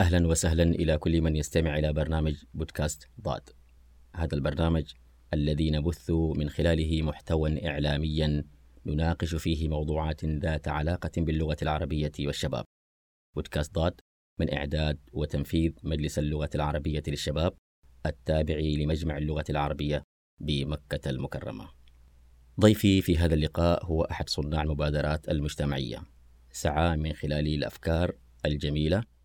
أهلا وسهلا إلى كل من يستمع إلى برنامج بودكاست ضاد. هذا البرنامج الذي نبث من خلاله محتوى إعلاميا نناقش فيه موضوعات ذات علاقة باللغة العربية والشباب. بودكاست ضاد من إعداد وتنفيذ مجلس اللغة العربية للشباب التابع لمجمع اللغة العربية بمكة المكرمة. ضيفي في هذا اللقاء هو أحد صناع المبادرات المجتمعية. سعى من خلال الأفكار الجميلة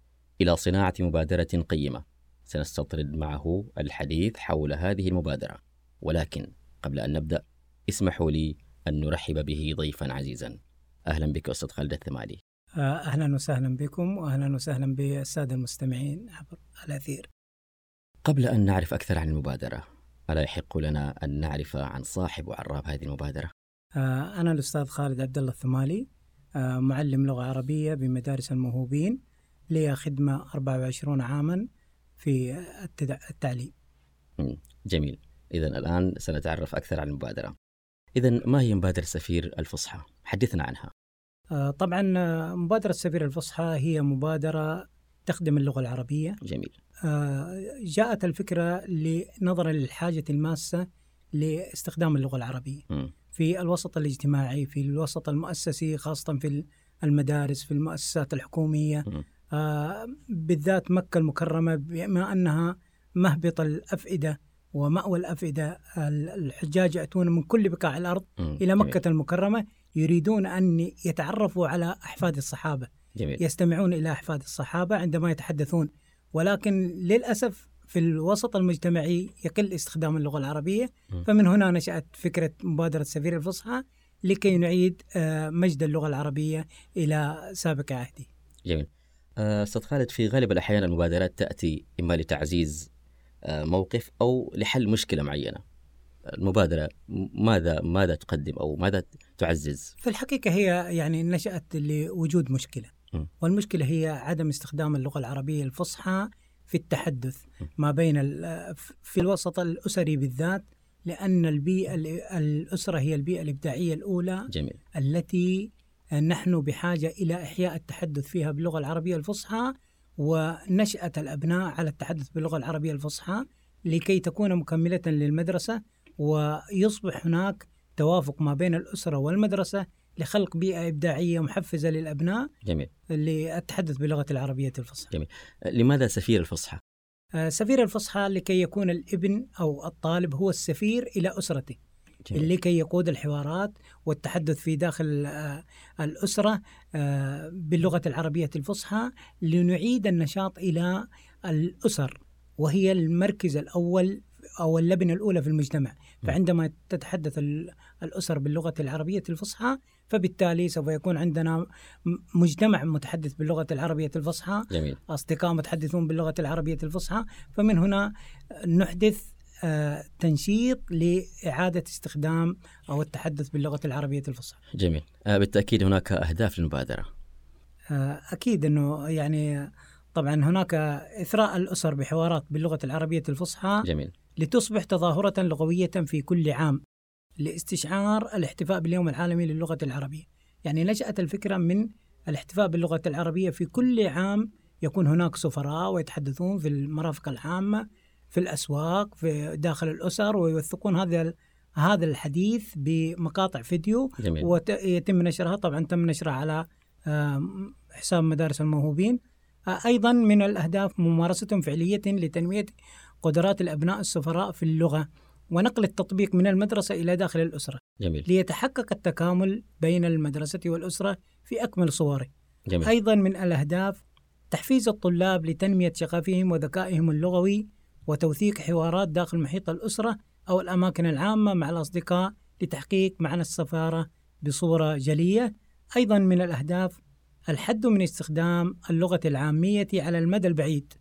إلى صناعة مبادرة قيمة. سنستطرد معه الحديث حول هذه المبادرة. ولكن قبل أن نبدأ اسمحوا لي أن نرحب به ضيفا عزيزا. أهلا بك أستاذ خالد الثمالي. آه، أهلا وسهلا بكم وأهلا وسهلا بالسادة المستمعين عبر الأثير. قبل أن نعرف أكثر عن المبادرة ألا يحق لنا أن نعرف عن صاحب وعراب هذه المبادرة؟ آه، أنا الأستاذ خالد عبد الله الثمالي آه، معلم لغة عربية بمدارس الموهوبين لي خدمة 24 عاما في التعليم. جميل. إذا الآن سنتعرف أكثر عن المبادرة. إذا ما هي مبادرة سفير الفصحى؟ حدثنا عنها. آه، طبعا مبادرة سفير الفصحى هي مبادرة تخدم اللغة العربية. جميل. جاءت الفكرة نظرا للحاجة الماسة لاستخدام اللغة العربية. م. في الوسط الاجتماعي في الوسط المؤسسي خاصة في المدارس في المؤسسات الحكومية. آه بالذات مكة المكرمة بما أنها مهبط الأفئدة ومأوى الأفئدة الحجاج يأتون من كل بقاع الأرض. إلى مكة جميل. المكرمة يريدون أن يتعرفوا على أحفاد الصحابة جميل. يستمعون إلى أحفاد الصحابة عندما يتحدثون ولكن للأسف في الوسط المجتمعي يقل استخدام اللغة العربية. فمن هنا نشأت فكرة مبادرة سفير الفصحى لكي نعيد آه، مجد اللغة العربية إلى سابق عهده جميل آه، أستاذ خالد في غالب الأحيان المبادرات تأتي إما لتعزيز آه، موقف أو لحل مشكلة معينة المبادرة ماذا ماذا تقدم أو ماذا تعزز؟ في الحقيقة هي يعني نشأت لوجود مشكلة م. والمشكلة هي عدم استخدام اللغة العربية الفصحى في التحدث م. ما بين ال- في الوسط الأسري بالذات لأن البيئة الأسرة هي البيئة الإبداعية الأولى جميل التي نحن بحاجة إلى إحياء التحدث فيها باللغة العربية الفصحى ونشأة الأبناء على التحدث باللغة العربية الفصحى لكي تكون مكملة للمدرسة ويصبح هناك توافق ما بين الأسرة والمدرسة لخلق بيئة إبداعية محفزة للأبناء جميل. للتحدث باللغة العربية الفصحى. آه، لماذا سفير الفصحى؟ آه، سفير الفصحى لكي يكون الإبن أو الطالب هو السفير إلى أسرته. جميل. لكي يقود الحوارات والتحدث في داخل آه، الأسرة آه، باللغة العربية الفصحى لنعيد النشاط إلى الأسر وهي المركز الأول أو اللبنة الأولى في المجتمع. فعندما تتحدث ال- الأسر باللغة العربية الفصحى فبالتالي سوف يكون عندنا مجتمع متحدث باللغة العربية الفصحى جميل. أصدقاء متحدثون باللغة العربية الفصحى. فمن هنا نحدث آه، تنشيط لإعادة استخدام أو التحدث باللغة العربية الفصحى. جميل. آه، بالتأكيد هناك أهداف للمبادرة. آه، أكيد أنه يعني طبعا هناك إثراء الأسر بحوارات باللغة العربية الفصحى جميل. لتصبح تظاهرة لغوية في كل عام لاستشعار الاحتفاء باليوم العالمي للغة العربية. يعني نشأت الفكرة من الاحتفاء باللغة العربية في كل عام يكون هناك سفراء ويتحدثون في المرافق العامة في الأسواق في داخل الأسر ويوثقون هذا هذا الحديث بمقاطع فيديو جميل. ويتم نشرها. طبعا تم نشرها على حساب مدارس الموهوبين. أيضا من الأهداف ممارسة فعلية لتنمية قدرات الأبناء السفراء في اللغة ونقل التطبيق من المدرسة إلى داخل الأسرة. جميل. ليتحقق التكامل بين المدرسة والأسرة في أكمل صوره. جميل. أيضا من الأهداف تحفيز الطلاب لتنمية شغفهم وذكائهم اللغوي وتوثيق حوارات داخل محيط الأسرة أو الأماكن العامة مع الأصدقاء لتحقيق معنى السفارة بصورة جلية أيضا من الأهداف الحد من استخدام اللغة العامية على المدى البعيد.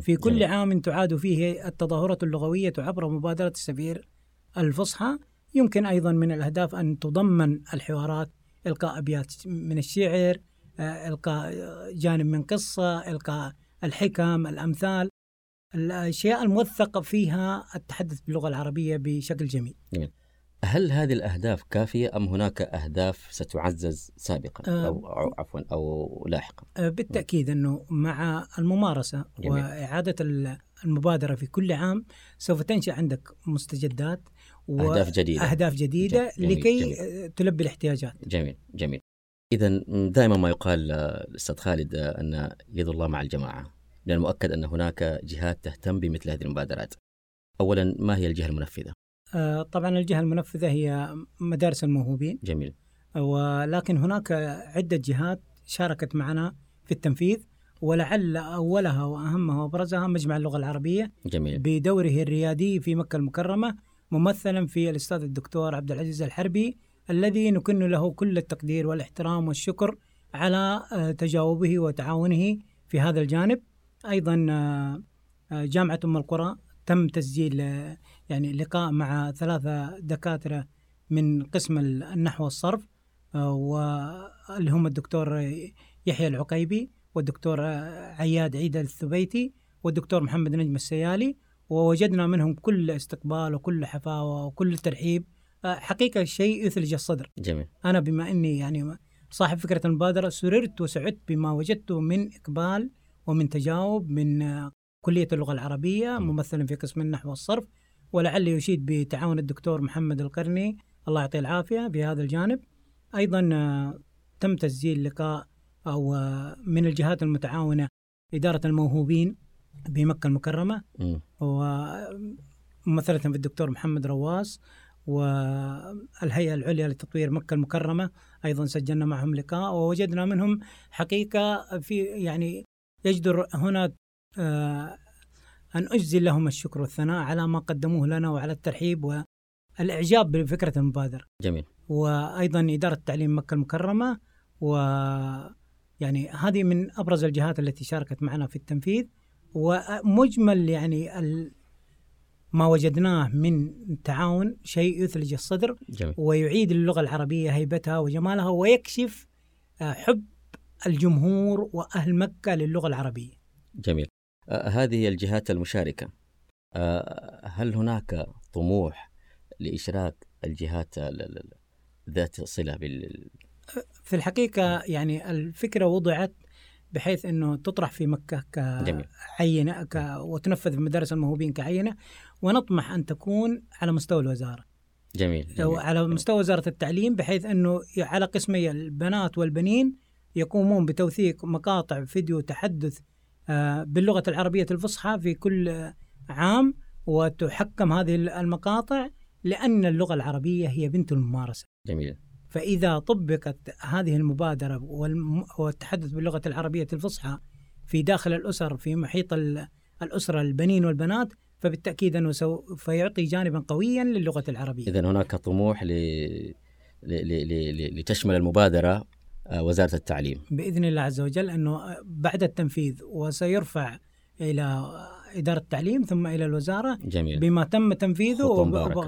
في كل. عام تعاد فيه التظاهرة اللغوية عبر مبادرة السفير الفصحى يمكن أيضا من الأهداف أن تضمن الحوارات إلقاء أبيات من الشعر آه، إلقاء جانب من قصة إلقاء الحكم الأمثال الأشياء الموثقة فيها التحدث باللغة العربية بشكل جميل. هل هذه الأهداف كافية أم هناك أهداف ستعزز سابقا أو, أو عفوا أو لاحقا؟ آه، بالتأكيد أنه مع الممارسة جميل. وإعادة ال- المبادرة في كل عام سوف تنشأ عندك مستجدات أهداف جديدة. وأهداف جديدة جميل، لكي جميل. آه، تلبي الاحتياجات. جميل جميل. إذا دائما ما يقال آه، الأستاذ خالد أن يد الله مع الجماعة. من المؤكد أن هناك جهات تهتم بمثل هذه المبادرات. أولا ما هي الجهة المنفذة؟ آه، طبعا الجهة المنفذة هي مدارس الموهوبين. جميل. ولكن هناك عدة جهات شاركت معنا في التنفيذ ولعل أولها وأهمها وأبرزها مجمع اللغة العربية جميل. بدوره الريادي في مكة المكرمة ممثلا في الأستاذ الدكتور عبد العزيز الحربي الذي نكن له كل التقدير والإحترام والشكر على آه، تجاوبه وتعاونه في هذا الجانب. أيضا آه، آه، جامعة أم القرى تم تسجيل آه، يعني لقاء مع ثلاثة دكاترة من قسم النحو والصرف واللي هم الدكتور يحيى العقيبي والدكتور عياد عيد الثبيتي والدكتور محمد نجم السيالي ووجدنا منهم كل استقبال وكل حفاوة وكل ترحيب. حقيقة شيء يثلج الصدر. جميل. أنا بما أني يعني صاحب فكرة المبادرة سررت وسعدت بما وجدته من إقبال ومن تجاوب من آه، كلية اللغة العربية. ممثلا في قسم النحو والصرف ولعلي يشيد بتعاون الدكتور محمد القرني. الله يعطيه العافية في هذا الجانب. أيضا آه، تم تسجيل لقاء أو آه، من الجهات المتعاونة إدارة الموهوبين بمكة المكرمة. مم. وممثلة في الدكتور محمد رواس. والهيئة العليا لتطوير مكة المكرمة. أيضا سجلنا معهم لقاء ووجدنا منهم حقيقة في يعني يجدر هنا آه، أن أجزل لهم الشكر والثناء على ما قدموه لنا وعلى الترحيب والإعجاب بفكرة المبادرة جميل. وأيضا إدارة تعليم مكة المكرمة و يعني هذه من أبرز الجهات التي شاركت معنا في التنفيذ. ومجمل يعني ال... ما وجدناه من تعاون شيء يثلج الصدر جميل. ويعيد للغة العربية هيبتها وجمالها ويكشف آه، حب الجمهور وأهل مكة للغة العربية. جميل. آه هذه الجهات المشاركة. آه هل هناك طموح لإشراك الجهات ال- ال- ال- ذات صلة بال في الحقيقة يعني الفكرة وضعت بحيث أنه تطرح في مكة جميل. كعينة ك... وتنفذ في مدارس الموهوبين كعينة ونطمح أن تكون على مستوى الوزارة. جميل, جميل. على مستوى وزارة التعليم بحيث أنه على قسمي البنات والبنين يقومون بتوثيق مقاطع فيديو تحدث آه، باللغة العربية الفصحى في كل عام وتحكم هذه المقاطع لأن اللغة العربية هي بنت الممارسة. جميل. فإذا طبقت هذه المبادرة والتحدث باللغة العربية الفصحى في داخل الأسر في محيط ال- الأسرة البنين والبنات فبالتأكيد أنه سوف يعطي جانبا قويا للغة العربية. إذا هناك طموح ل... ل... ل... ل... لتشمل المبادرة آه وزارة التعليم. بإذن الله عز وجل أنه بعد التنفيذ وسيرفع إلى إدارة التعليم ثم إلى الوزارة جميل. بما تم تنفيذه. وب-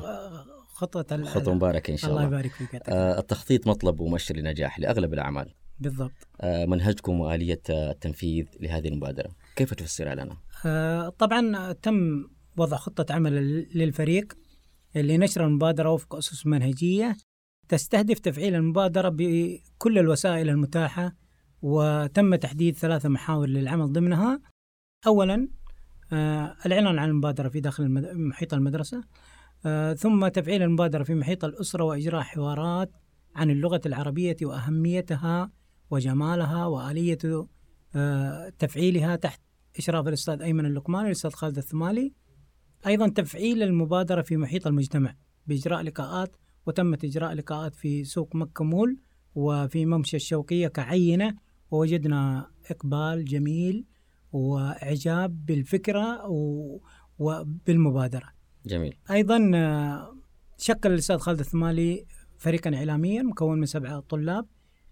خطوة ال- خطوة مباركة إن شاء الله الله. يبارك فيك آه التخطيط مطلب ومؤشر لنجاح لأغلب الأعمال. بالضبط. آه منهجكم وآلية آه، التنفيذ لهذه المبادرة. كيف تفسرها لنا؟ آه، طبعا تم وضع خطة عمل للفريق لنشر المبادرة وفق أسس منهجية. تستهدف تفعيل المبادرة بكل الوسائل المتاحة وتم تحديد ثلاثة محاور للعمل ضمنها. أولا آه، الإعلان عن المبادرة في داخل محيط المدرسة. آه، ثم تفعيل المبادرة في محيط الأسرة وإجراء حوارات عن اللغة العربية وأهميتها وجمالها وآلية آه، تفعيلها تحت إشراف الأستاذ أيمن اللقماني والأستاذ خالد الثمالي. أيضا تفعيل المبادرة في محيط المجتمع بإجراء لقاءات وتمت إجراء لقاءات في سوق مكة مول وفي ممشى الشوقية كعينة ووجدنا إقبال جميل وإعجاب بالفكرة و- وبالمبادرة. جميل. أيضا شكل الأستاذ خالد الثمالي فريقا إعلاميا مكون من سبعة طلاب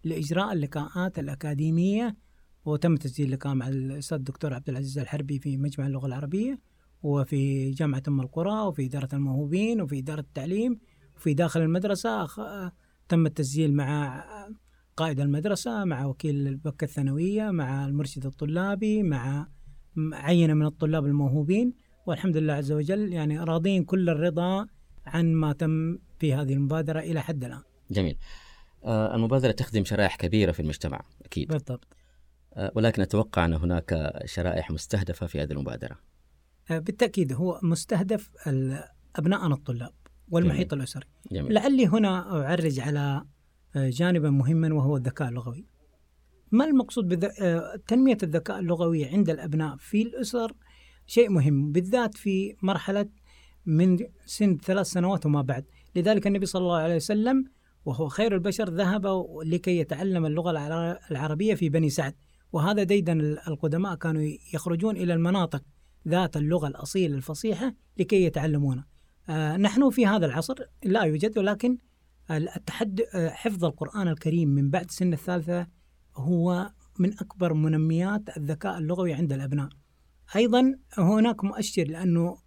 لإجراء اللقاءات الأكاديمية وتم تسجيل لقاء مع الأستاذ الدكتور عبد العزيز الحربي في مجمع اللغة العربية وفي جامعة أم القرى وفي إدارة الموهوبين وفي إدارة التعليم وفي داخل المدرسة تم التسجيل مع قائد المدرسة مع وكيل البكة الثانوية مع المرشد الطلابي مع عينة من الطلاب الموهوبين. والحمد لله عز وجل يعني راضين كل الرضا عن ما تم في هذه المبادرة إلى حد الآن. جميل. آه، المبادرة تخدم شرائح كبيرة في المجتمع أكيد. بالضبط. آه، ولكن أتوقع أن هناك شرائح مستهدفة في هذه المبادرة. آه، بالتأكيد هو مستهدف أبناءنا الطلاب. والمحيط جميل. الأسري. جميل. لعلي هنا أعرج على آه، جانبا مهما وهو الذكاء اللغوي. ما المقصود بتنمية الذكاء اللغوي عند الأبناء في الأسر؟ شيء مهم بالذات في مرحلة من سن ثلاث سنوات وما بعد. لذلك النبي صلى الله عليه وسلم وهو خير البشر ذهب لكي يتعلم اللغة العر- العربية في بني سعد. وهذا ديدا القدماء كانوا يخرجون إلى المناطق ذات اللغة الأصيلة الفصيحة لكي يتعلمونها آه، نحن في هذا العصر لا يوجد ولكن التحد آه، حفظ القرآن الكريم من بعد سن الثالثة هو من أكبر منميات الذكاء اللغوي عند الأبناء أيضا هناك مؤشر لأنه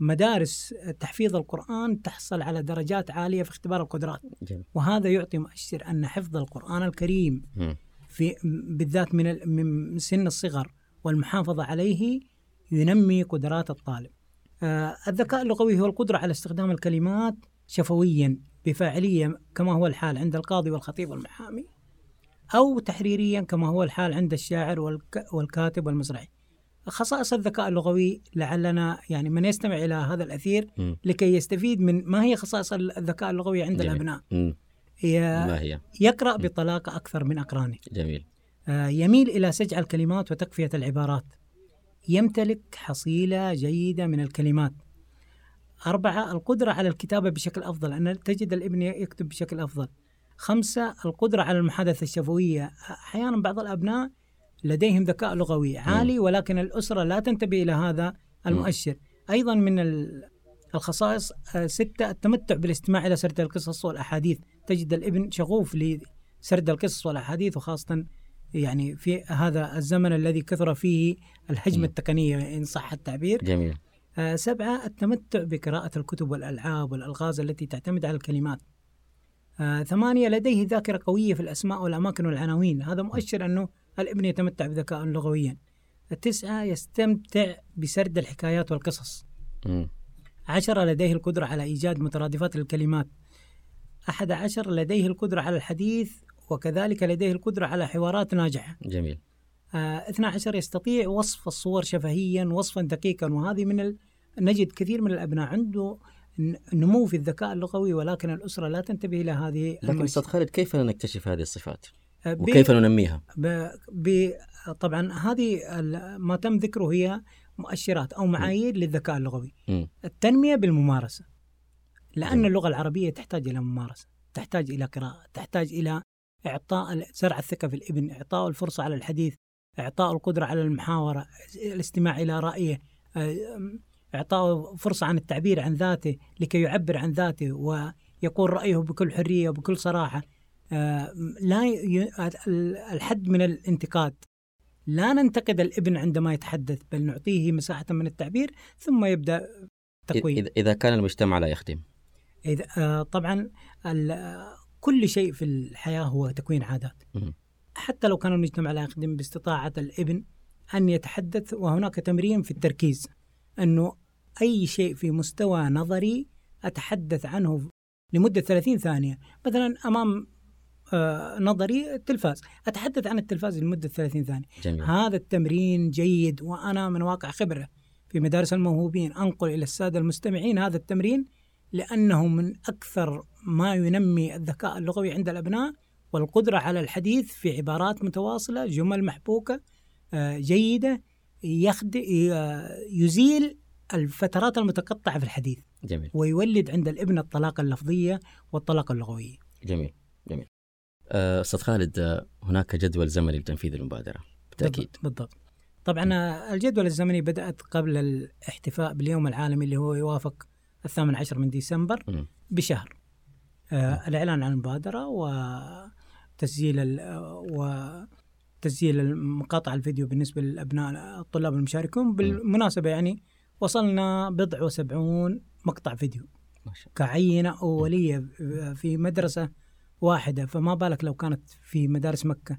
مدارس تحفيظ القرآن تحصل على درجات عالية في اختبار القدرات جميل وهذا يعطي مؤشر أن حفظ القرآن الكريم. في بالذات من من سن الصغر والمحافظة عليه ينمي قدرات الطالب. آه الذكاء اللغوي هو القدرة على استخدام الكلمات شفويا بفاعلية كما هو الحال عند القاضي والخطيب والمحامي أو تحريريا كما هو الحال عند الشاعر والك والكاتب والمسرحي. خصائص الذكاء اللغوي لعلنا يعني من يستمع إلى هذا الأثير مم. لكي يستفيد من ما هي خصائص الذكاء اللغوي عند جميل. الأبناء. مم. ي- ما هي يقرأ بطلاقة أكثر من أقرانه. جميل آه، يميل إلى سجع الكلمات وتقفية العبارات يمتلك حصيلة جيدة من الكلمات. أربعة القدرة على الكتابة بشكل أفضل أن تجد الابن يكتب بشكل أفضل. خمسة القدرة على المحادثة الشفوية. أحيانا بعض الأبناء لديهم ذكاء لغوي عالي ولكن الأسرة لا تنتبه إلى هذا المؤشر. أيضا من ال- الخصائص آه، ستة التمتع بالاستماع إلى سرد القصص والأحاديث. تجد الابن شغوف لسرد القصص والأحاديث وخاصة يعني في هذا الزمن الذي كثر فيه الهجمة. التقنية إن صح التعبير. جميل. آه، سبعة التمتع بقراءة الكتب والألعاب والألغاز التي تعتمد على الكلمات. آه، ثمانية لديه ذاكرة قوية في الأسماء والأماكن والعناوين. هذا مؤشر أنه الابن يتمتع بذكاء لغويا. تسعة يستمتع بسرد الحكايات والقصص. مم. عشرة لديه القدرة على إيجاد مترادفات للكلمات. أحد عشر لديه القدرة على الحديث وكذلك لديه القدرة على حوارات ناجحة جميل آه، 12 يستطيع وصف الصور شفهيا وصفا دقيقا وهذه من ال... نجد كثير من الأبناء عنده نمو في الذكاء اللغوي ولكن الأسرة لا تنتبه إلى هذه لكن. أستاذ خالد كيف نكتشف هذه الصفات آه، ب... وكيف ننميها ب... ب... طبعا هذه ما تم ذكره هي مؤشرات أو معايير للذكاء اللغوي مم. التنمية بالممارسة لأن جميل. اللغة العربية تحتاج إلى ممارسة تحتاج إلى قراءة تحتاج إلى إعطاء ال- زرع الثقة في الإبن إعطاء الفرصة على الحديث إعطاء القدرة على المحاورة الاستماع إلى رأيه آه، إعطاء فرصة عن التعبير عن ذاته لكي يعبر عن ذاته ويقول رأيه بكل حرية وبكل صراحة. آه، لا ي... الحد من الانتقاد. لا ننتقد الإبن عندما يتحدث بل نعطيه مساحة من التعبير ثم يبدأ تقويم. إذا- كان المجتمع لا يخدم. إذا آه، طبعا كل شيء في الحياة هو تكوين عادات. حتى لو كان المجتمع لا يخدم باستطاعة الإبن أن يتحدث وهناك تمرين في التركيز أنه أي شيء في مستوى نظري أتحدث عنه لمدة 30 ثانية. مثلا أمام آه، نظري التلفاز أتحدث عن التلفاز لمدة 30 ثانية. جميل. هذا التمرين جيد وأنا من واقع خبرة في مدارس الموهوبين أنقل إلى السادة المستمعين هذا التمرين لأنه من أكثر ما ينمي الذكاء اللغوي عند الأبناء والقدرة على الحديث في عبارات متواصلة جمل محبوكة آه، جيدة يخد... يزيل الفترات المتقطعة في الحديث جميل. ويولد عند الابن الطلاقة اللفظية والطلاقة اللغوية. جميل جميل. آه، أستاذ خالد آه، هناك جدول زمني لتنفيذ المبادرة بالتأكيد. بالضبط, بالضبط. طبعا الجدول الزمني بدأت قبل الاحتفاء باليوم العالمي اللي هو يوافق الثامن عشر من ديسمبر. بشهر. الإعلان عن المبادرة وتسجيل ال- وتسجيل المقاطع الفيديو بالنسبة للأبناء الطلاب المشاركون بالمناسبة يعني وصلنا بضع وسبعون مقطع فيديو كعينة أولية في مدرسة واحدة فما بالك لو كانت في مدارس مكة.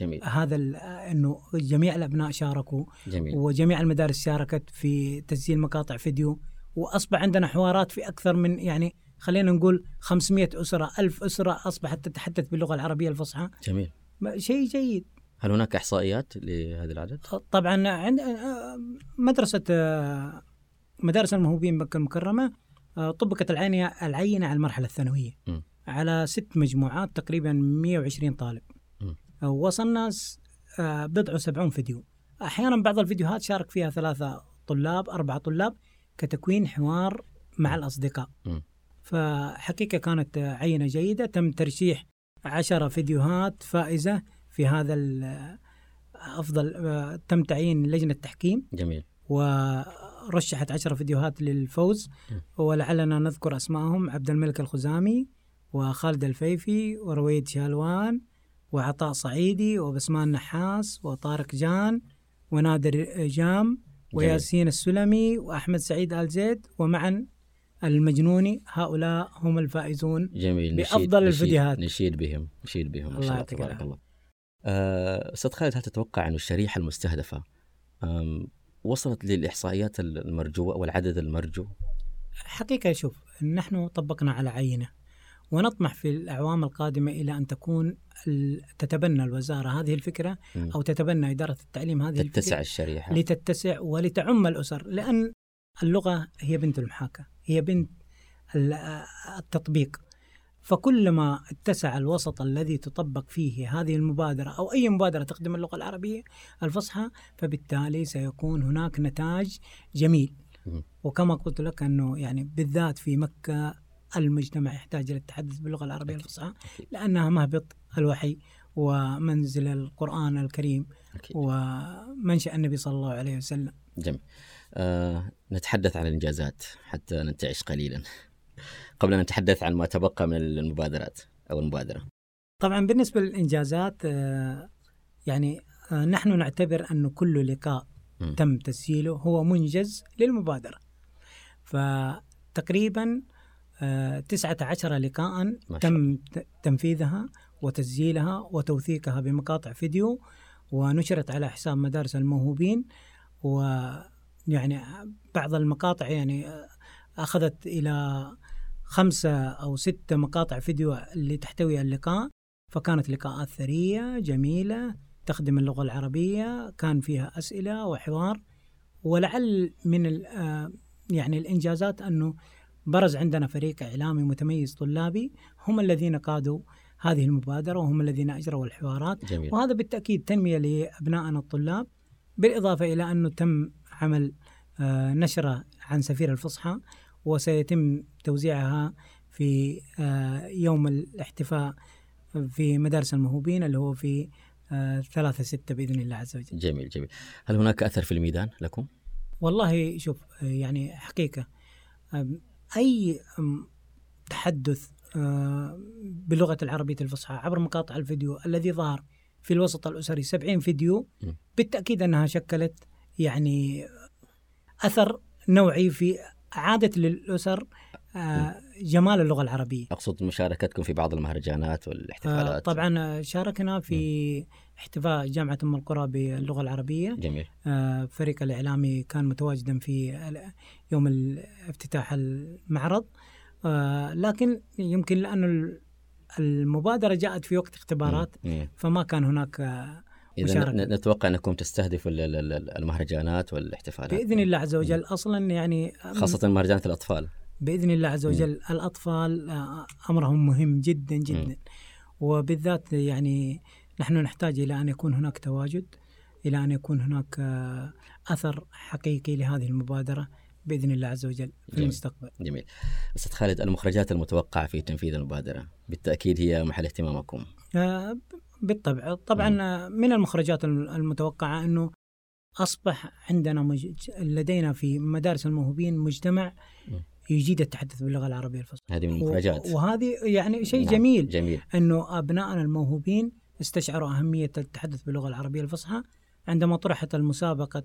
جميل. هذا إنه جميع الأبناء شاركوا جميل. وجميع المدارس شاركت في تسجيل مقاطع فيديو وأصبح عندنا حوارات في أكثر من يعني خلينا نقول 500 أسرة ألف أسرة أصبحت تتحدث باللغة العربية الفصحى جميل شيء جيد هل هناك إحصائيات لهذا العدد؟ طبعا عند مدرسة مدارس الموهوبين مكة المكرمة طبقت العينة العينة على المرحلة الثانوية م. على ست مجموعات تقريبا 120 طالب م. وصلنا بضع وسبعون فيديو أحيانا بعض الفيديوهات شارك فيها ثلاثة طلاب أربعة طلاب كتكوين حوار مع الأصدقاء م. فحقيقة كانت عينة جيدة. تم ترشيح عشرة فيديوهات فائزة في هذا أفضل تم تعيين لجنة تحكيم. جميل. ورشحت عشرة فيديوهات للفوز. ولعلنا نذكر أسمائهم عبد الملك الخزامي وخالد الفيفي ورويد شالوان وعطاء صعيدي وبسمان نحاس وطارق جان ونادر جام وياسين السلمي وأحمد سعيد آل زيد ومعا المجنوني هؤلاء هم الفائزون جميل بأفضل نشيد الفيديوهات. نشيد بهم نشيد بهم. الله يعطيك تبارك. الله. آه، أستاذ خالد هل تتوقع أن الشريحة المستهدفة آم، وصلت للإحصائيات المرجوة والعدد المرجو؟ حقيقة شوف نحن طبقنا على عينة ونطمح في الأعوام القادمة إلى أن تكون تتبنى الوزارة هذه الفكرة مم. أو تتبنى إدارة التعليم هذه تتسع الفكرة الشريحة. لتتسع ولتعم الأسر لأن اللغة هي بنت المحاكاة. هي بنت ال- التطبيق فكلما اتسع الوسط الذي تطبق فيه هذه المبادرة أو أي مبادرة تخدم اللغة العربية الفصحى فبالتالي سيكون هناك نتاج جميل. وكما قلت لك أنه يعني بالذات في مكة المجتمع يحتاج إلى التحدث باللغة العربية. الفصحى. لأنها مهبط الوحي ومنزل القرآن الكريم أكيد. ومنشأ النبي صلى الله عليه وسلم جميل نتحدث عن الإنجازات حتى ننتعش قليلا. قبل أن نتحدث عن ما تبقى من المبادرات أو المبادرة. طبعا بالنسبة للإنجازات آه، يعني آه، نحن نعتبر أن كل لقاء مم. تم تسجيله هو منجز للمبادرة. فتقريبا آه، تسعة عشر لقاء ما شاء تم تنفيذها وتسجيلها وتوثيقها بمقاطع فيديو ونشرت على حساب مدارس الموهوبين ويعني بعض المقاطع يعني أخذت إلى خمسة أو ستة مقاطع فيديو اللي تحتوي اللقاء فكانت لقاءات ثرية جميلة تخدم اللغة العربية كان فيها أسئلة وحوار ولعل من آه، يعني الإنجازات أنه برز عندنا فريق إعلامي متميز طلابي هم الذين قادوا هذه المبادرة وهم الذين أجروا الحوارات. جميل. وهذا بالتأكيد تنمية لأبنائنا الطلاب بالإضافة إلى أنه تم عمل آه، نشرة عن سفير الفصحى وسيتم توزيعها في آه، يوم الاحتفاء في مدارس الموهوبين اللي هو في آه، ثلاثة ستة بإذن الله عز وجل جميل جميل هل هناك أثر في الميدان لكم؟ والله شوف يعني حقيقة أي تحدث باللغة العربية الفصحى عبر مقاطع الفيديو الذي ظهر في الوسط الأسري 70 فيديو. بالتأكيد أنها شكلت يعني أثر نوعي في إعادة للأسر آه، جمال اللغة العربية. أقصد مشاركتكم في بعض المهرجانات والاحتفالات. طبعا آه، شاركنا في احتفاء جامعة أم القرى باللغة العربية. جميل. آه، فريق الإعلامي كان متواجدا في يوم افتتاح المعرض. لكن يمكن لأن ال- المبادرة جاءت في وقت اختبارات مم. مم. فما كان هناك ن- نتوقع أنكم تستهدفوا ال- ال- ال- المهرجانات والاحتفالات. بإذن الله عز وجل أصلا يعني خاصة مهرجانات الأطفال. بإذن الله عز وجل الأطفال آه، أمرهم مهم جدا جدا. وبالذات يعني نحن نحتاج إلى أن يكون هناك تواجد إلى أن يكون هناك آه، أثر حقيقي لهذه المبادرة بإذن الله عز وجل في جميل. المستقبل. جميل. أستاذ خالد المخرجات المتوقعة في تنفيذ المبادرة بالتأكيد هي محل اهتمامكم. آه، بالطبع. طبعا آه، من المخرجات الم- المتوقعة أنه أصبح عندنا مج... لدينا في مدارس الموهوبين مجتمع مم. يجيد التحدث باللغة العربية الفصحى. هذه من المخرجات. وهذه يعني شيء نعم، جميل. جميل. إنه أبنائنا الموهوبين استشعروا أهمية التحدث باللغة العربية الفصحى. عندما طرحت المسابقة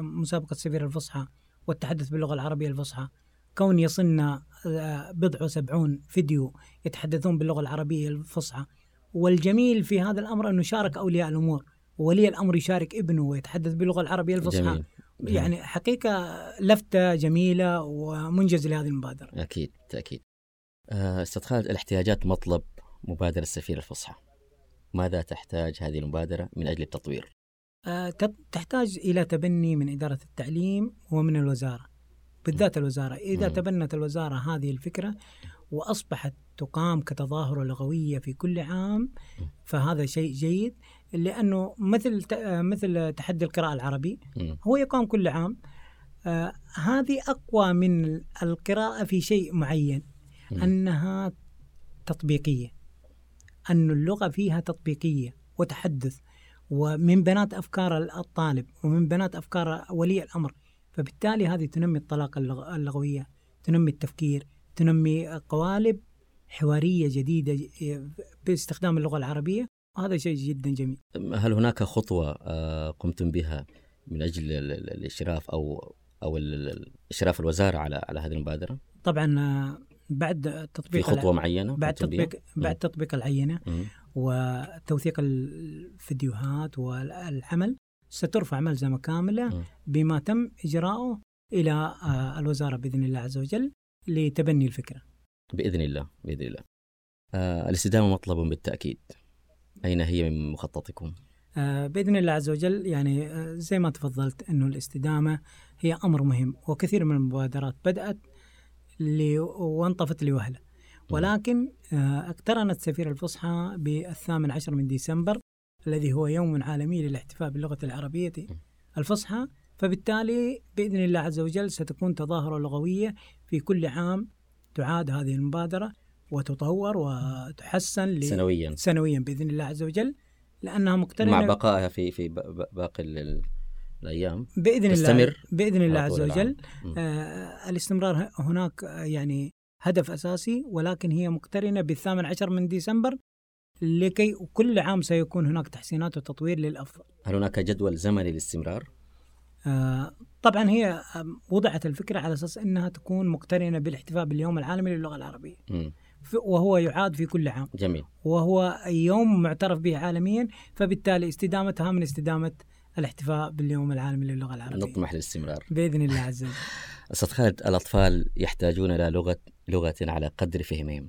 مسابقة سفير الفصحى والتحدث باللغة العربية الفصحى كون يصلنا آه، بضع وسبعون فيديو يتحدثون باللغة العربية الفصحى والجميل في هذا الأمر أنه شارك أولياء الأمور ولي الأمر يشارك ابنه ويتحدث باللغة العربية الفصحى. يعني حقيقة لفتة جميلة ومنجز لهذه المبادرة. أكيد تأكيد آه، أستاذ خالد الاحتياجات مطلب مبادرة السفير الفصحى. ماذا تحتاج هذه المبادرة من أجل التطوير؟ آه، تحتاج إلى تبني من إدارة التعليم ومن الوزارة بالذات الوزارة. إذا مم. تبنت الوزارة هذه الفكرة وأصبحت تقام كتظاهرة لغوية في كل عام فهذا شيء جيد. لأنه مثل مثل تحدي القراءة العربي. هو يقام كل عام. آه هذه أقوى من القراءة في شيء معين. أنها تطبيقية. أن اللغة فيها تطبيقية وتحدث ومن بنات أفكار الطالب ومن بنات أفكار ولي الأمر. فبالتالي هذه تنمي الطلاقة اللغ- اللغوية تنمي التفكير تنمي قوالب حوارية جديدة ج- باستخدام اللغة العربية وهذا شيء جدا جميل هل هناك خطوة آه، قمتم بها من أجل ال- ال- الإشراف أو أو إشراف الوزارة على على هذه المبادرة طبعا آه، بعد في تطبيق الع- خطوه معينة بعد؟ تطبيق بعد تطبيق العينة مم. وتوثيق الفيديوهات والعمل سترفع ملزمة كاملة مم. بما تم إجراؤه إلى آه، الوزارة بإذن الله عز وجل لتبني الفكرة بإذن الله بإذن الله. آه، الاستدامة مطلب بالتأكيد. أين هي من مخططكم؟ آه، بإذن الله عز وجل يعني آه، زي ما تفضلت أنه الاستدامة هي أمر مهم وكثير من المبادرات بدأت لي- وانطفت لوهلة. ولكن آه، اقترنت سفير الفصحى بالثامن عشر من ديسمبر الذي هو يوم عالمي للاحتفاء باللغة العربية الفصحى. فبالتالي بإذن الله عز وجل ستكون تظاهرة لغوية في كل عام تعاد هذه المبادرة وتطور وتحسن سنويا سنويا بإذن الله عز وجل لأنها مقترنة مع بقائها في في باقي ال- ال- الأيام بإذن الله تستمر بإذن الله عز. وجل. آه الاستمرار هناك آه، يعني هدف أساسي ولكن هي مقترنة بالثامن عشر من ديسمبر لكي كل عام سيكون هناك تحسينات وتطوير للأفضل هل هناك جدول زمني للاستمرار؟ آه طبعا هي وضعت الفكرة على أساس أنها تكون مقترنة بالاحتفاء باليوم العالمي للغة العربية. مم. ف- وهو يعاد في كل عام. جميل. وهو يوم معترف به عالميا فبالتالي استدامتها من استدامة الاحتفاء باليوم العالمي للغة العربية. نطمح للاستمرار. بإذن الله عز وجل. أستاذ خالد الأطفال يحتاجون إلى لغة لغة على قدر فهمهم.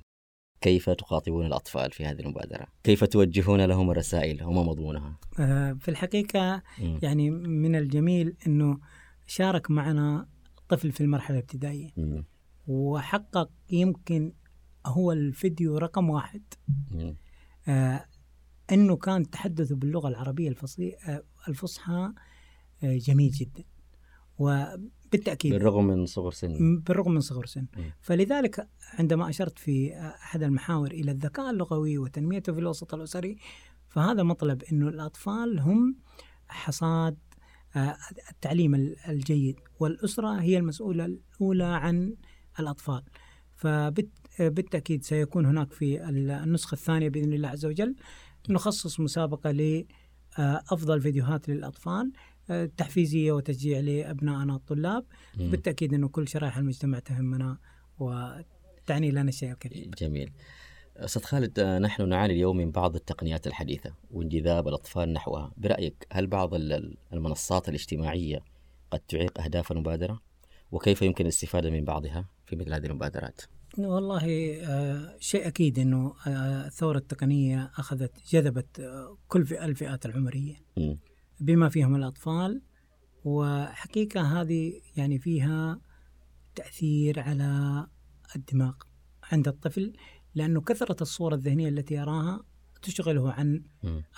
كيف تخاطبون الأطفال في هذه المبادرة؟ كيف توجهون لهم الرسائل وما مضمونها؟ آه، في الحقيقة. يعني من الجميل أنه شارك معنا طفل في المرحلة الابتدائية. وحقق يمكن هو الفيديو رقم واحد. آه، أنه كان تحدثه باللغة العربية الفصي... آه، الفصحى آه، جميل جدا وبالتأكيد بالرغم من صغر سن بالرغم من صغر سن. مم. فلذلك عندما أشرت في أحد المحاور إلى الذكاء اللغوي وتنميته في الوسط الأسري فهذا مطلب أنه الأطفال هم حصاد آه، التعليم ال- الجيد والأسرة هي المسؤولة الأولى عن الأطفال. فبالتأكيد سيكون هناك في النسخة الثانية بإذن الله عز وجل نخصص مسابقة لأفضل فيديوهات للأطفال تحفيزية وتشجيع لأبنائنا الطلاب مم. بالتأكيد أنه كل شرائح المجتمع تهمنا وتعني لنا الشيء الكثير. جميل. أستاذ خالد آه، نحن نعاني اليوم من بعض التقنيات الحديثة وانجذاب الأطفال نحوها. برأيك هل بعض ال- ال- المنصات الاجتماعية قد تعيق أهداف المبادرة؟ وكيف يمكن الاستفادة من بعضها في مثل هذه المبادرات؟ والله آه، شيء أكيد أنه آه، الثورة التقنية أخذت جذبت كل الفئات العمرية. مم. بما فيهم الأطفال وحقيقة هذه يعني فيها تأثير على الدماغ عند الطفل لأنه كثرة الصور الذهنية التي يراها تشغله عن.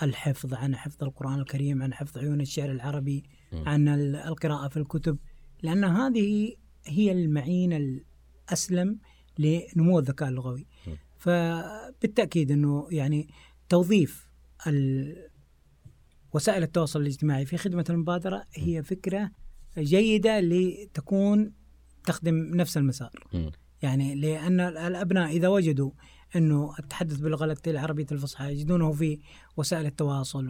الحفظ عن حفظ القرآن الكريم عن حفظ عيون الشعر العربي. عن ال- القراءة في الكتب لأن هذه هي المعين الأسلم لنمو الذكاء اللغوي. فبالتأكيد أنه يعني توظيف وسائل التواصل الاجتماعي. في خدمة المبادرة هي فكرة جيدة لتكون تخدم نفس المسار. يعني لأن الأبناء إذا وجدوا أنه التحدث باللغة العربية الفصحى يجدونه في وسائل التواصل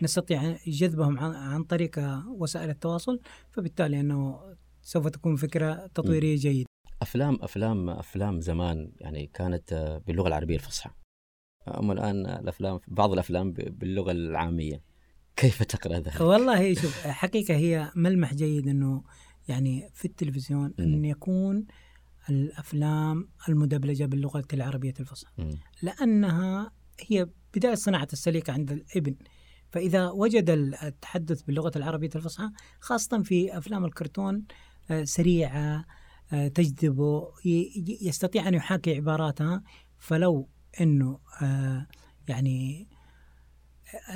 ونستطيع جذبهم عن, طريق وسائل التواصل فبالتالي أنه سوف تكون فكرة تطويرية جيدة. افلام افلام أفلام زمان يعني كانت باللغة العربية الفصحى. أما الآن الافلام بعض الأفلام ب- باللغة العامية. كيف تقرأ ذلك؟ والله شوف حقيقة هي ملمح جيد أنه يعني في التلفزيون أن يكون الأفلام المدبلجة باللغة العربية الفصحى. لأنها هي بداية صناعة السليقة عند الإبن فإذا وجد التحدث باللغة العربية الفصحى خاصة في أفلام الكرتون آه، سريعة آه، تجذبه يستطيع أن يحاكي عباراتها فلو إنه آه، يعني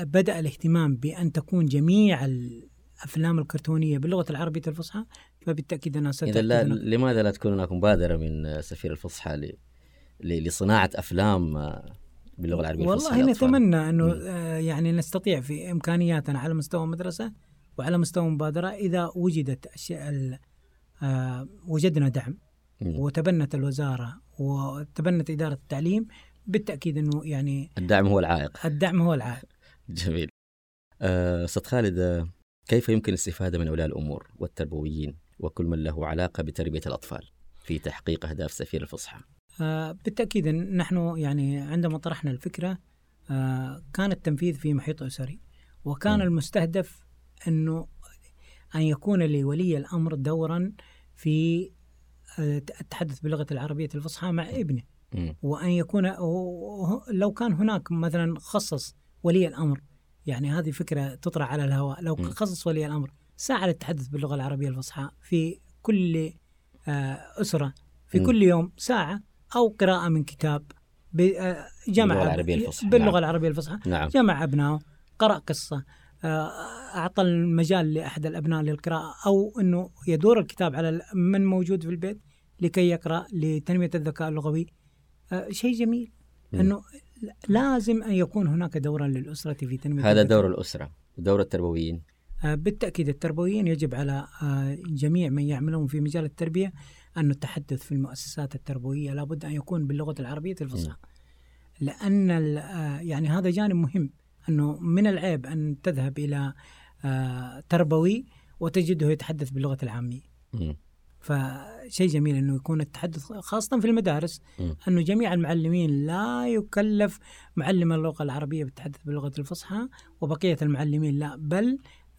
بدأ الاهتمام بأن تكون جميع الأفلام الكرتونية باللغة العربية الفصحى فبالتأكيد انها إذا لا لماذا لا تكون هناك مبادرة من سفير الفصحى ل... ل... لصناعة أفلام آه، باللغة العربية الفصحى والله؟ نتمنى أنه مم. آه، يعني نستطيع في إمكانياتنا على مستوى المدرسة وعلى مستوى المبادرة إذا وجدت أشياء ال- آه، وجدنا دعم. وتبنت الوزارة وتبنت إدارة التعليم بالتأكيد أنه يعني الدعم هو العائق الدعم هو العائق جميل آه، أستاذ خالد آه، كيف يمكن الاستفادة من أولياء الأمور والتربويين وكل من له علاقة بتربية الأطفال في تحقيق أهداف سفير الفصحى؟ آه، بالتأكيد نحن يعني عندما طرحنا الفكرة كان التنفيذ في محيط أسري وكان م. المستهدف أنه أن يكون لولي الأمر دورا في التحدث باللغة العربية الفصحى مع ابنه مم. وأن يكون لو كان هناك مثلا خصص ولي الأمر يعني هذه فكرة تطرح على الهواء لو. خصص ولي الأمر ساعة للتحدث باللغة العربية الفصحى في كل آه، أسرة في. كل يوم ساعة أو قراءة من كتاب آه، جمع باللغة العربية الفصحى، باللغة نعم. العربية الفصحى نعم جمع أبنائه قرأ قصة آه، أعطى المجال لأحد الأبناء للقراءة أو أنه يدور الكتاب على من موجود في البيت لكي يقرأ لتنمية الذكاء اللغوي شيء جميل مم. لازم أن يكون هناك دورا للأسرة في تنمية هذا. دور الأسرة ودور التربويين. آه، بالتأكيد التربويين يجب على آه، جميع من يعملون في مجال التربية أن التحدث في المؤسسات التربوية. لابد أن يكون باللغة العربية الفصحى. لأن ال- آه، يعني هذا جانب مهم أنه من العيب أن تذهب إلى تربوي وتجده يتحدث باللغة العامية. فشيء جميل إنه يكون التحدث خاصة في المدارس. إنه جميع المعلمين لا يكلف معلم اللغة العربية بالتحدث باللغة الفصحى وبقية المعلمين لا بل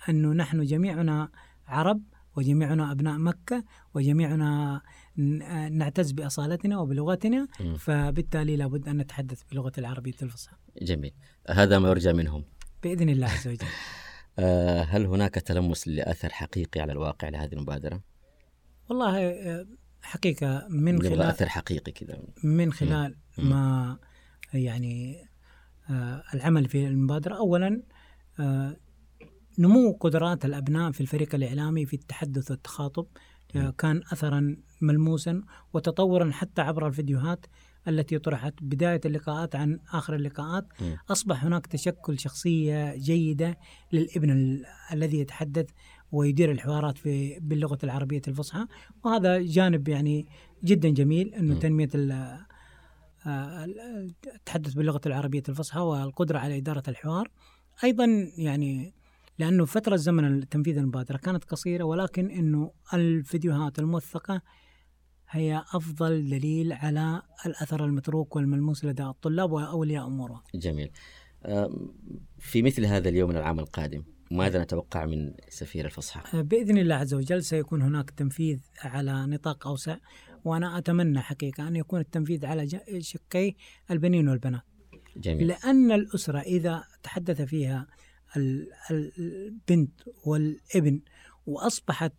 إنه نحن جميعنا عرب وجميعنا أبناء مكة وجميعنا نعتز بأصالتنا وبلغتنا. فبالتالي لابد أن نتحدث باللغة العربية الفصحى جميل هذا ما يرجى منهم بإذن الله عز وجل. آه، هل هناك تلمس لأثر حقيقي على الواقع لهذه المبادرة؟ والله آه، حقيقة من خلال أثر حقيقي كذا من خلال مم. ما يعني آه، العمل في المبادرة أولا آه، نمو قدرات الأبناء في الفريق الإعلامي في التحدث والتخاطب آه،. كان أثرا ملموسا وتطورا حتى عبر الفيديوهات التي طرحت بداية اللقاءات عن آخر اللقاءات. أصبح هناك تشكل شخصية جيدة للابن ال- الذي يتحدث ويدير الحوارات في باللغة العربية الفصحى. وهذا جانب يعني جدا جميل أنه مم. تنمية ال- آه، ال- التحدث باللغة العربية الفصحى والقدرة على إدارة الحوار. أيضا يعني لأنه فترة زمن تنفيذ المبادرة كانت قصيرة ولكن أنه الفيديوهات الموثقة هي أفضل دليل على الأثر المتروك والملموس لدى الطلاب وأولياء أمورهم. جميل. في مثل هذا اليوم من العام القادم. ماذا نتوقع من سفير الفصحى؟ بإذن الله عز وجل سيكون هناك تنفيذ على نطاق أوسع وأنا أتمنى حقيقة أن يكون التنفيذ على شقي البنين والبنات. جميل. لأن الأسرة إذا تحدث فيها ال- ال- البنت والابن وأصبحت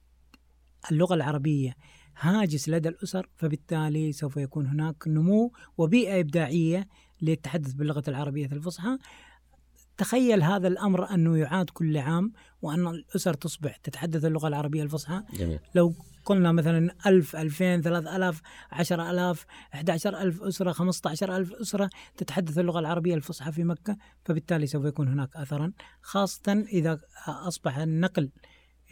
اللغة العربية هاجس لدى الأسر فبالتالي سوف يكون هناك نمو وبيئة إبداعية للتحدث باللغة العربية الفصحى. تخيل هذا الأمر أنه يعاد كل عام وأن الأسر تصبح تتحدث اللغة العربية الفصحى. جميل. لو قلنا مثلا ألف ألفين ثلاث ألاف عشر ألاف أحد عشر ألف أسرة خمسة عشر ألف أسرة تتحدث اللغة العربية الفصحى في مكة فبالتالي سوف يكون هناك أثرا خاصة إذا أصبح النقل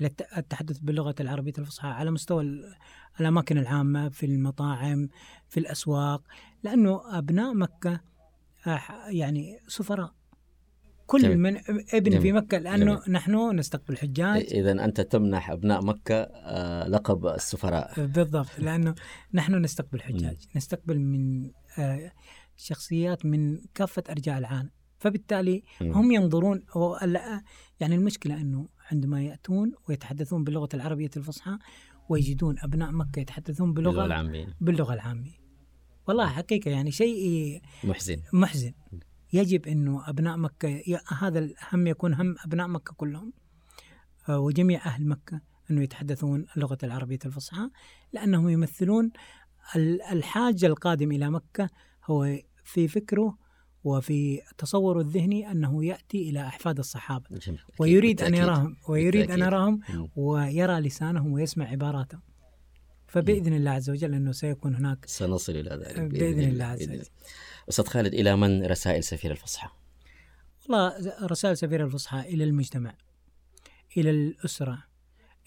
إلى الت- التحدث باللغة العربية الفصحى على مستوى ال- الأماكن العامة في المطاعم في الأسواق لأنه أبناء مكة يعني سفراء. كل جميل. من ابن جميل. في مكة لأنه جميل. نحن نستقبل حجاج. إذا أنت تمنح أبناء مكة آه، لقب السفراء. بالضبط لأنه نحن نستقبل حجاج. نستقبل من آه، شخصيات من كافة أرجاء العالم. فبالتالي مم. هم ينظرون يعني المشكلة إنه عندما يأتون ويتحدثون باللغة العربية الفصحى ويجدون أبناء مكة يتحدثون باللغة العامية. باللغة العامية. والله حقيقة يعني شيء محزن. محزن. يجب أنه أبناء مكة ي- هذا الهم يكون هم أبناء مكة كلهم آه، وجميع أهل مكة أنه يتحدثون اللغة العربية الفصحى لأنهم يمثلون ال- الحاج القادم إلى مكة هو في فكره وفي تصوره الذهني إلى أحفاد الصحابة جميل. أكيد، ويريد بالتأكيد. يراهم ويريد بالتأكيد. يراهم. ويرى لسانهم ويسمع عباراتهم فبإذن الله عز وجل أنه سيكون هناك سنصل إلى ذلك بإذن الله عز بإذن وجل. الله. أستاذ خالد إلى من رسائل سفير الفصحى؟ والله رسائل سفير الفصحى إلى المجتمع إلى الأسرة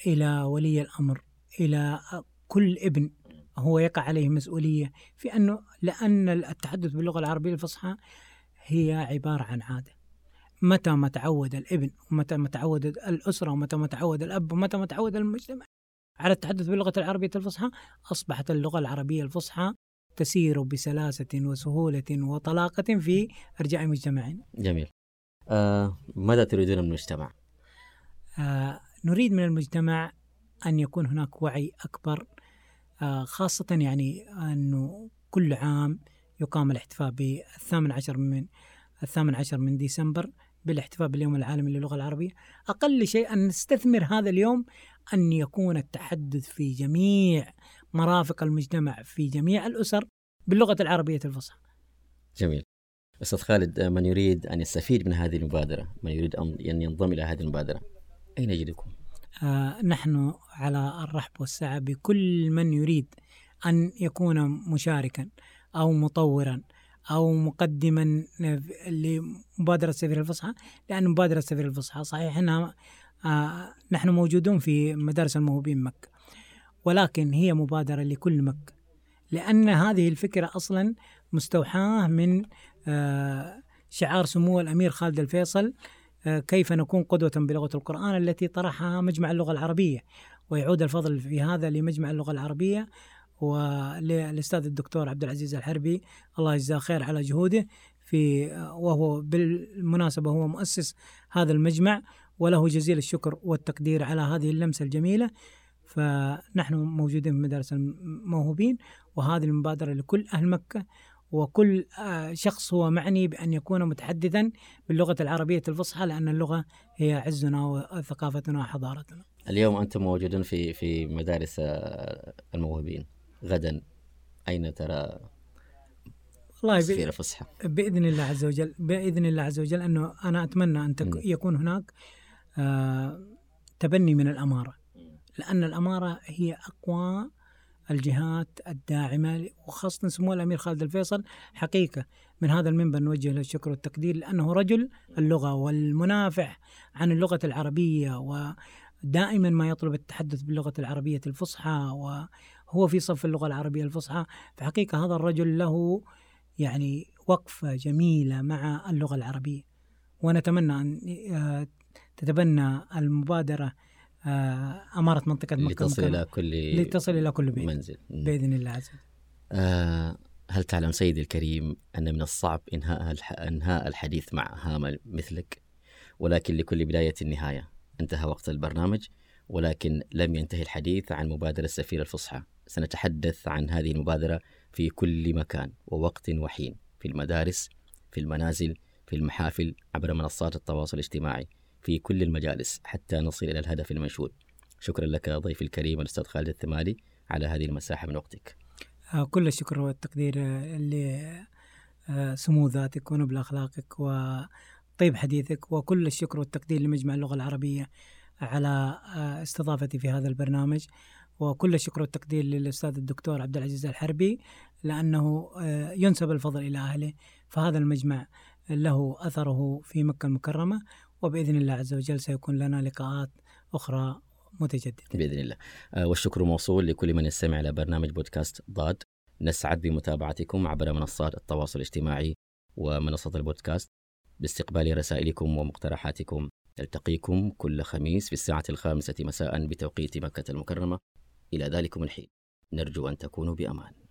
إلى ولي الأمر إلى كل ابن هو يقع عليه مسؤولية في أنه لأن التحدث باللغة العربية الفصحى هي عبارة عن عادة متى ما تعود الابن ومتى ما تعود الأسرة ومتى ما تعود الأب ومتى ما تعود المجتمع على التحدث باللغة العربية الفصحى أصبحت اللغة العربية الفصحى تسير بسلاسة وسهولة وطلاقة في أرجاء مجتمعنا. جميل. آه ماذا تريدون من المجتمع؟ آه، نريد من المجتمع أن يكون هناك وعي أكبر آه، خاصة يعني أنه كل عام يقام الاحتفاء بالثامن عشر من الثامن عشر من ديسمبر بالاحتفاء باليوم العالمي للغة العربية. أقل شيء أن نستثمر هذا اليوم أن يكون التحدث في جميع مرافق المجتمع في جميع الأسر باللغة العربية الفصحى. جميل. أستاذ خالد من يريد أن يستفيد من هذه المبادرة؟ من يريد أن ينضم إلى هذه المبادرة؟ أين يجدكم؟ آه، نحن على الرحب والسعة بكل من يريد أن يكون مشاركا أو مطورا أو مقدما لمبادرة سفير الفصحى لأن مبادرة سفير الفصحى صحيح أنها نحن موجودون في مدارس الموهوبين مكة. ولكن هي مبادرة لكل مكة. لأن هذه الفكرة أصلا مستوحاة من آه، شعار سمو الأمير خالد الفيصل آه، كيف نكون قدوة بلغة القرآن التي طرحها مجمع اللغة العربية. ويعود الفضل في هذا لمجمع اللغة العربية وللأستاذ الدكتور عبد العزيز الحربي. الله يجزاه خير على جهوده في آه، وهو بالمناسبة هو مؤسس هذا المجمع. وله جزيل الشكر والتقدير على هذه اللمسة الجميلة فنحن موجودين في مدارس الموهوبين وهذه المبادرة لكل أهل مكة وكل آه، شخص هو معني بأن يكون متحدثا باللغة العربية الفصحى لأن اللغة هي عزنا وثقافتنا وحضارتنا اليوم أنتم موجودون في في مدارس آه، الموهوبين غدا أين ترى والله سفير بإ- الفصحى؟ بإذن الله عز وجل بإذن الله عز وجل أنه أنا أتمنى أن. يكون هناك تبني من الأمارة. لأن الأمارة هي أقوى الجهات الداعمة وخاصة سمو الأمير خالد الفيصل حقيقة. من هذا المنبر نوجه له الشكر والتقدير لأنه رجل اللغة والمنافح عن اللغة العربية ودائما ما يطلب التحدث باللغة العربية الفصحى وهو في صف اللغة العربية الفصحى. فحقيقة هذا الرجل له يعني وقفة جميلة مع اللغة العربية. ونتمنى أن آه، تتبنى المبادرة آه، أمارة منطقة مكة لتصل إلى كل لتصل إلى كل بيت. منزل. بإذن الله عز وجل. آه هل تعلم سيدي الكريم أن من الصعب إنهاء. إنهاء الحديث مع هامة مثلك؟ ولكن لكل بداية نهاية انتهى وقت البرنامج ولكن لم ينتهي الحديث عن مبادرة السفير الفصحى. سنتحدث عن هذه المبادرة في كل مكان ووقت وحين في المدارس في المنازل في المحافل عبر منصات التواصل الاجتماعي. في كل المجالس حتى نصل إلى الهدف المنشود. شكرا لك ضيفي الكريم الأستاذ خالد الثمالي على هذه المساحة من وقتك. آه، كل الشكر والتقدير آه، لسمو ذاتك ونبل أخلاقك وطيب حديثك وكل الشكر والتقدير لمجمع اللغة العربية على آه، استضافتي في هذا البرنامج. وكل الشكر والتقدير للأستاذ الدكتور عبد العزيز الحربي لأنه آه، ينسب الفضل إلى أهله فهذا المجمع له أثره في مكة المكرمة. وبإذن الله عز وجل سيكون لنا لقاءات أخرى متجددة. بإذن الله. آه، والشكر موصول لكل من يستمع إلى برنامج بودكاست ضاد. نسعد بمتابعتكم عبر منصات التواصل الاجتماعي ومنصة البودكاست. باستقبال رسائلكم ومقترحاتكم نلتقيكم كل خميس في الساعة الخامسة مساء بتوقيت مكة المكرمة. إلى ذلكم الحين. نرجو أن تكونوا بأمان.